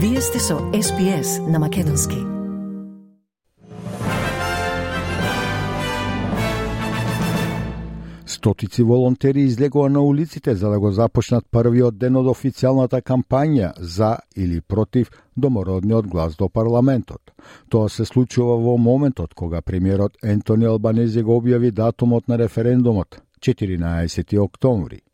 Вие сте со SPS на Македонски. Стотици волонтери излегува на улиците за да го започнат првиот ден од официјалната кампања за или против домородниот глас до парламентот. Тоа се случува во моментот кога премиерот Ентони Албанези го објави датумот на референдумот 14 октомври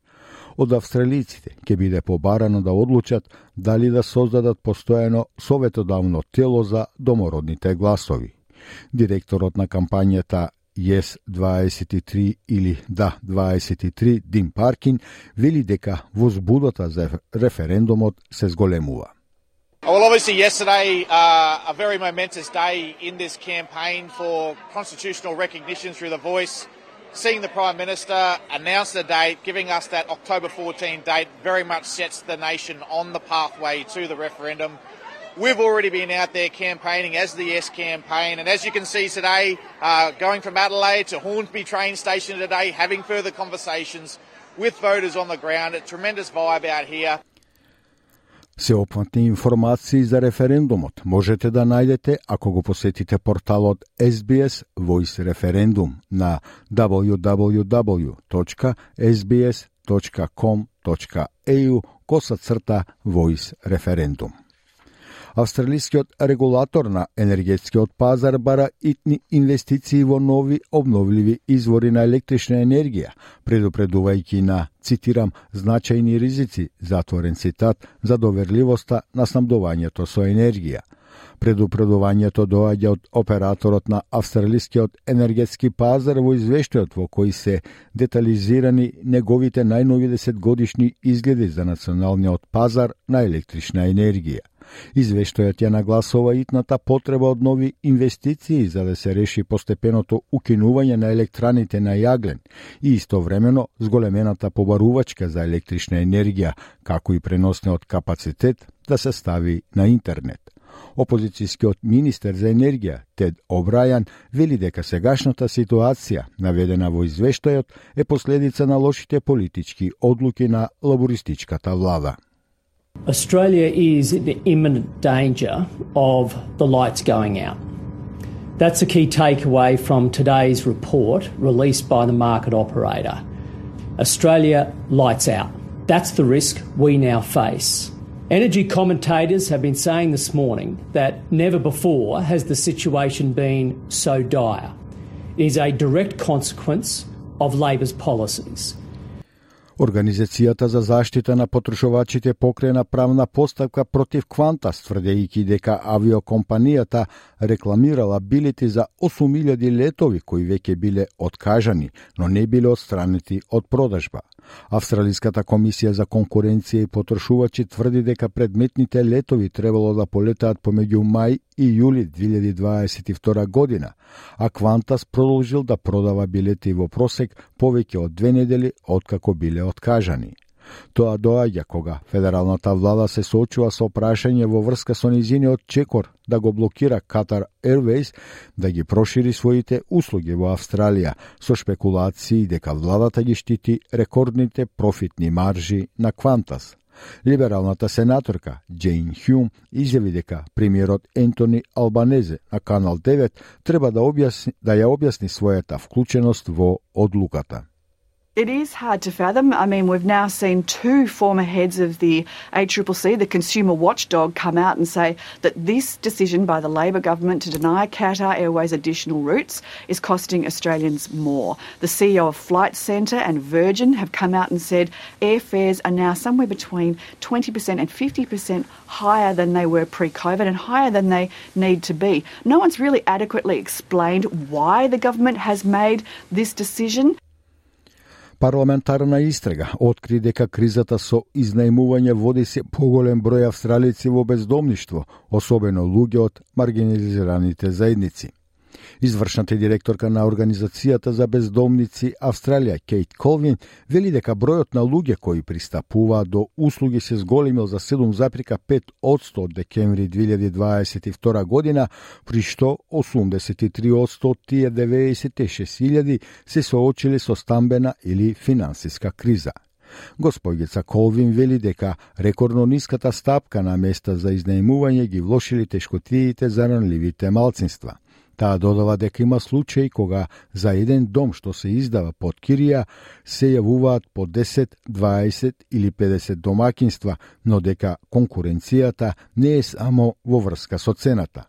од австралиците ќе биде побарано да одлучат дали да создадат постојано советодавно тело за домородните гласови. Директорот на кампањата Yes 23 или Да 23 Дим Паркин вели дека возбудата за референдумот се зголемува. Well, obviously, yesterday, uh, a very momentous day in this campaign for constitutional recognition through the voice seeing the Prime Minister announce the date, giving us that October 14 date, very much sets the nation on the pathway to the referendum. We've already been out there campaigning as the Yes campaign, and as you can see today, uh, going from Adelaide to Hornsby train station today, having further conversations with voters on the ground. A tremendous vibe out here. Сеопфатни информации за референдумот можете да најдете ако го посетите порталот SBS Voice Referendum на www.sbs.com.au коса црта Voice Referendum. Австралискиот регулатор на енергетскиот пазар бара итни инвестиции во нови обновливи извори на електрична енергија, предупредувајќи на, цитирам, значајни ризици, затворен цитат, за доверливоста на снабдувањето со енергија. Предупредувањето доаѓа од операторот на австралискиот енергетски пазар во извештајот во кој се детализирани неговите најнови 10 годишни изгледи за националниот пазар на електрична енергија. Извештајот ја нагласува итната потреба од нови инвестиции за да се реши постепеното укинување на електраните на јаглен и истовремено зголемената побарувачка за електрична енергија, како и преносниот капацитет да се стави на интернет. Опозицијскиот министер за енергија Тед Обрајан вели дека сегашната ситуација, наведена во извештајот, е последица на лошите политички одлуки на лабористичката влада. Australia is in imminent danger of the lights going out. That's a key takeaway from today's report released by the market operator. Australia lights out. That's the risk we now face. Energy commentators have been saying this morning that never before has the situation been so dire. It is a direct consequence of Labor's policies. Организацијата за заштита на потрошувачите покрена правна постапка против Кванта, тврдејќи дека авиокомпанијата рекламирала билети за 8000 летови кои веќе биле откажани, но не биле отстранети од продажба. Австралиската комисија за конкуренција и потрошувачи тврди дека предметните летови требало да полетаат помеѓу мај и јули 2022 година, а Квантас продолжил да продава билети во просек повеќе од две недели откако биле откажани. Тоа доаѓа кога федералната влада се соочува со прашање во врска со низиниот чекор да го блокира Катар Airways да ги прошири своите услуги во Австралија со спекулации дека владата ги штити рекордните профитни маржи на Qantas. Либералната сенаторка Джейн Хјум изјави дека премиерот Ентони Албанезе на Канал 9 треба да, објасни, да ја објасни својата вклученост во одлуката. It is hard to fathom. I mean, we've now seen two former heads of the ACCC, the consumer watchdog, come out and say that this decision by the Labor government to deny Qatar Airways additional routes is costing Australians more. The CEO of Flight Centre and Virgin have come out and said airfares are now somewhere between 20% and 50% higher than they were pre COVID and higher than they need to be. No one's really adequately explained why the government has made this decision. Парламентарна истрага откри дека кризата со изнајмување води се поголем број австралици во бездомништво, особено луѓе од маргинализираните заедници. Извршната директорка на Организацијата за бездомници Австралија, Кейт Колвин, вели дека бројот на луѓе кои пристапуваат до услуги се зголемил за 7,5 од декември 2022 година, при што 83 од тие 96.000 се соочили со стамбена или финансиска криза. Господица Колвин вели дека рекордно ниската стапка на места за изнаемување ги влошили тешкотиите за ранливите малцинства. Таа додава дека има случаи кога за еден дом што се издава под кирија се јавуваат по 10, 20 или 50 домакинства, но дека конкуренцијата не е само во врска со цената.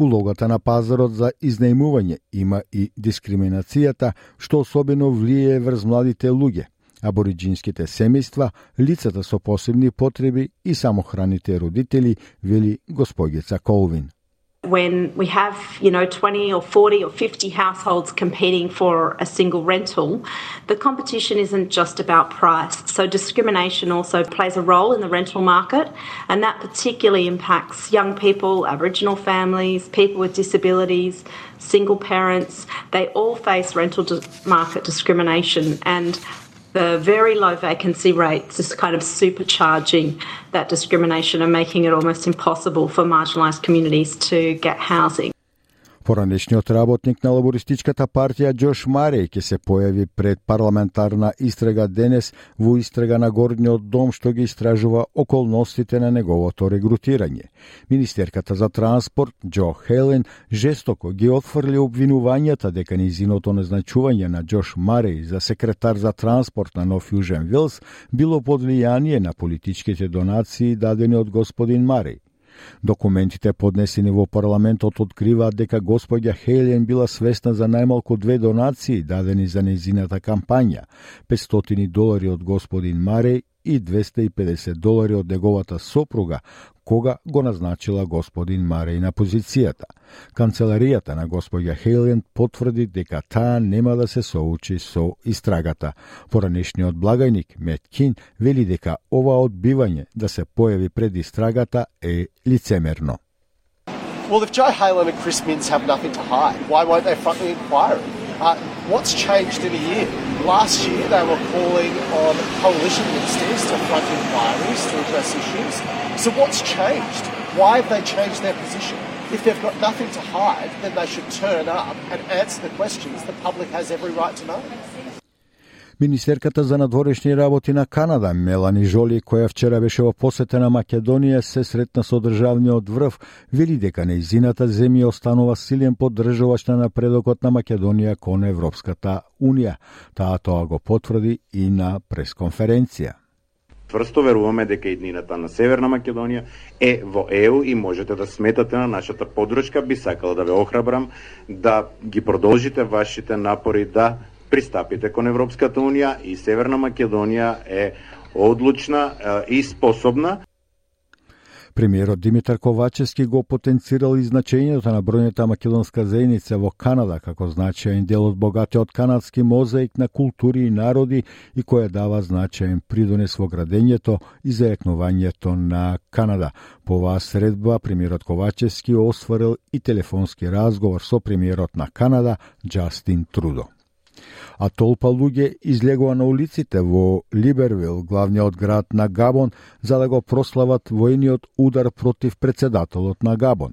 Улогата на пазарот за изнајмување има и дискриминацијата, што особено влие врз младите луѓе, абориджинските семејства, лицата со посебни потреби и самохраните родители, вели госпогица Колвин. When we have, you know, 20 or 40 or 50 households competing for a single rental, the competition isn't just about price. So discrimination also plays a role in the rental market, and that particularly impacts young people, Aboriginal families, people with disabilities, single parents. They all face rental market discrimination, and the very low vacancy rates is kind of supercharging that discrimination and making it almost impossible for marginalised communities to get housing. Поранешниот работник на лабористичката партија Џош Мареј ќе се појави пред парламентарна истрага денес во истрага на Горниот дом што ги истражува околностите на неговото регрутирање. Министерката за транспорт Џо Хелен жестоко ги отфрли обвинувањата дека низиното назначување на Џош Мареј за секретар за транспорт на Нов Јужен Вилс било под влијание на политичките донации дадени од господин Мареј. Документите поднесени во парламентот откриваат дека господја Хелен била свесна за најмалку две донации дадени за незината кампања, 500 долари од господин Маре и 250 долари од неговата сопруга, кога го назначила господин Мареј на позицијата. Канцеларијата на господја Хейлен потврди дека таа нема да се соучи со истрагата. Поранешниот благајник Мет Кин вели дека ова одбивање да се појави пред истрагата е лицемерно. Well, if Joe Halen and Chris Mintz have nothing to hide, why won't they front the inquiry? Uh, what's changed in a year? Last year, they were calling on coalition ministers to front inquiries to address issues. So, what's changed? Why have they changed their position? If they've got nothing to hide, then they should turn up and answer the questions the public has every right to know. Министерката за надворешни работи на Канада, Мелани Жоли, која вчера беше во посета на Македонија, се сретна со државниот врв, вели дека неизината земја останува силен поддржувач на напредокот на Македонија кон Европската Унија. Таа тоа го потврди и на пресконференција. Тврсто веруваме дека иднината на Северна Македонија е во ЕУ и можете да сметате на нашата подршка. Би сакала да ве охрабрам да ги продолжите вашите напори да пристапите кон Европската Унија и Северна Македонија е одлучна и способна Премиерот Димитар Ковачевски го потенцирал и значењето на бројната македонска заедница во Канада како значаен дел од богатиот канадски мозаик на култури и народи и која дава значаен придонес во градењето и зајакнувањето на Канада. По оваа средба премиерот Ковачевски осварил и телефонски разговор со премиерот на Канада Джастин Трудо а толпа луѓе излегува на улиците во Либервил, главниот град на Габон, за да го прослават војниот удар против председателот на Габон.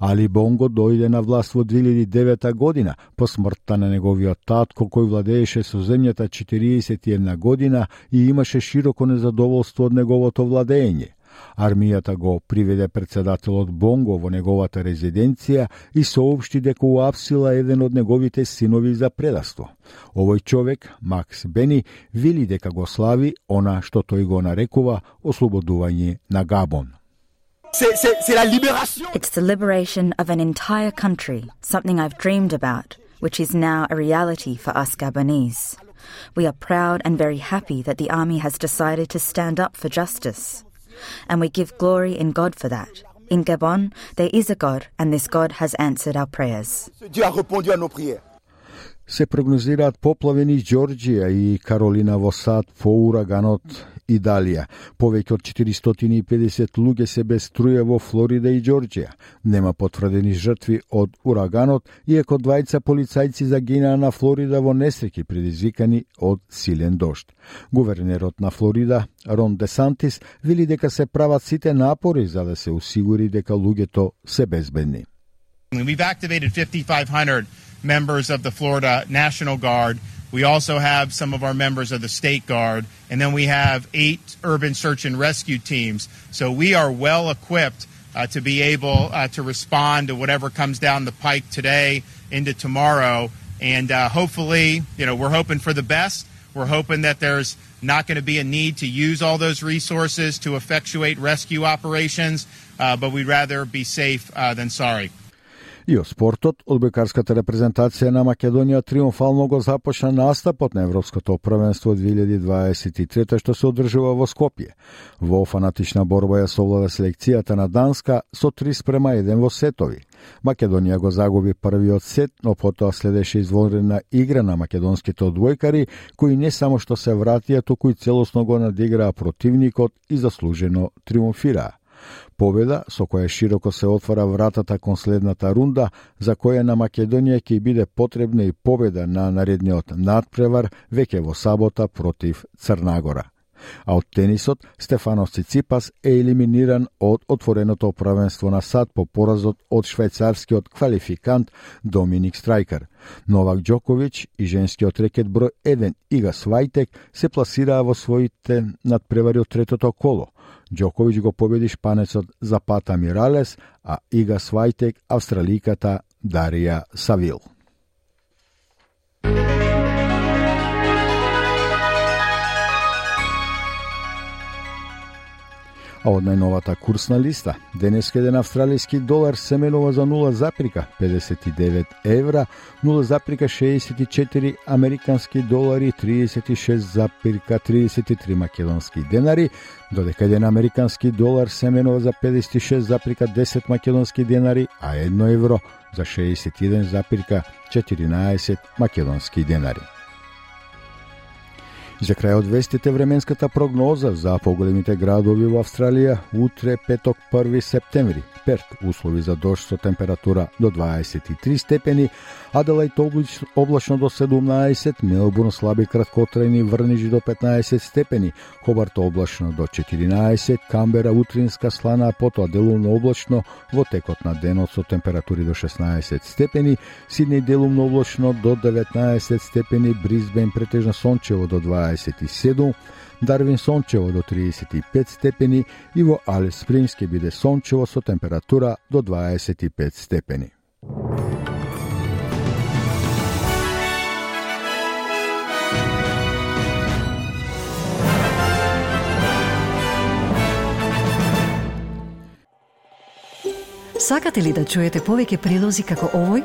Али Бонго дојде на власт во 2009 година, по смртта на неговиот татко кој владееше со земјата 41 година и имаше широко незадоволство од неговото владење. Армијата го приведе председателот Бонго во неговата резиденција и соопшти дека уапсила еден од неговите синови за предаство. Овој човек, Макс Бени, вели дека го слави она што тој го нарекува ослободување на Габон. It's the liberation of an entire country, something I've dreamed about, which is now a reality for us Gabonese. We are proud and very happy that the army has decided to stand up for justice and we give glory in God for that. In Gabon, there is a God, and this God has answered our prayers. Се прогнозираат поплави низ Ѓорџија и Каролина во сад по ураганот Идалија. Повеќе од 450 луѓе се без струја во Флорида и Ѓорџија. Нема потврдени жртви од ураганот, иако двајца полицајци загинаа на Флорида во несреќи предизвикани од силен дожд. Гувернерот на Флорида, Рон Десантис, вели дека се прават сите напори за да се осигури дека луѓето се безбедни. We've activated 5500 members of the Florida National Guard We also have some of our members of the State Guard, and then we have eight urban search and rescue teams. So we are well equipped uh, to be able uh, to respond to whatever comes down the pike today into tomorrow. And uh, hopefully, you know, we're hoping for the best. We're hoping that there's not going to be a need to use all those resources to effectuate rescue operations, uh, but we'd rather be safe uh, than sorry. И о спортот, одбојкарската репрезентација на Македонија триумфално го започна настапот на Европското првенство 2023 што се одржува во Скопје. Во фанатична борба ја совлада селекцијата на Данска со 3 спрема 1 во сетови. Македонија го загуби првиот сет, но потоа следеше извонредна игра на македонските одбојкари, кои не само што се вратија, туку и целосно го надиграа противникот и заслужено триумфираа. Победа со која широко се отвора вратата кон следната рунда, за која на Македонија ќе биде потребна и победа на наредниот надпревар веќе во сабота против Црнагора. А од тенисот, Стефанос Циципас е елиминиран од отвореното правенство на сад по поразот од швајцарскиот квалификант Доминик Страйкер. Новак Джокович и женскиот рекет број 1 Ига Свајтек се пласираа во своите надпревари од третото коло. Джокович го победи шпанецот Запата Миралес, а Ига Свајтек австраликата Дарија Савил. А од најновата курсна листа, денес еден австралијски долар се менува за 0,59 евра, 0,64 американски долари, 36,33 македонски денари, додека еден американски долар се менува за 56,10 македонски денари, а 1 евро за 61,14 македонски денари. И за крај од вестите временската прогноза за поголемите градови во Австралија утре петок 1 септември. Перт услови за дожд со температура до 23 степени, Аделајт облачно до 17, Мелбурн слаби краткотрајни врнижи до 15 степени, Хобарт облачно до 14, Камбера утринска слана, потоа делумно облачно во текот на денот со температури до 16 степени, Сиднеј делумно облачно до 19 степени, Бризбен претежно сончево до 27, Дарвин сончево до 35 степени и во Алис Спрингс ќе биде сончево со температура до 25 степени. Сакате ли да чуете повеќе прилози како овој?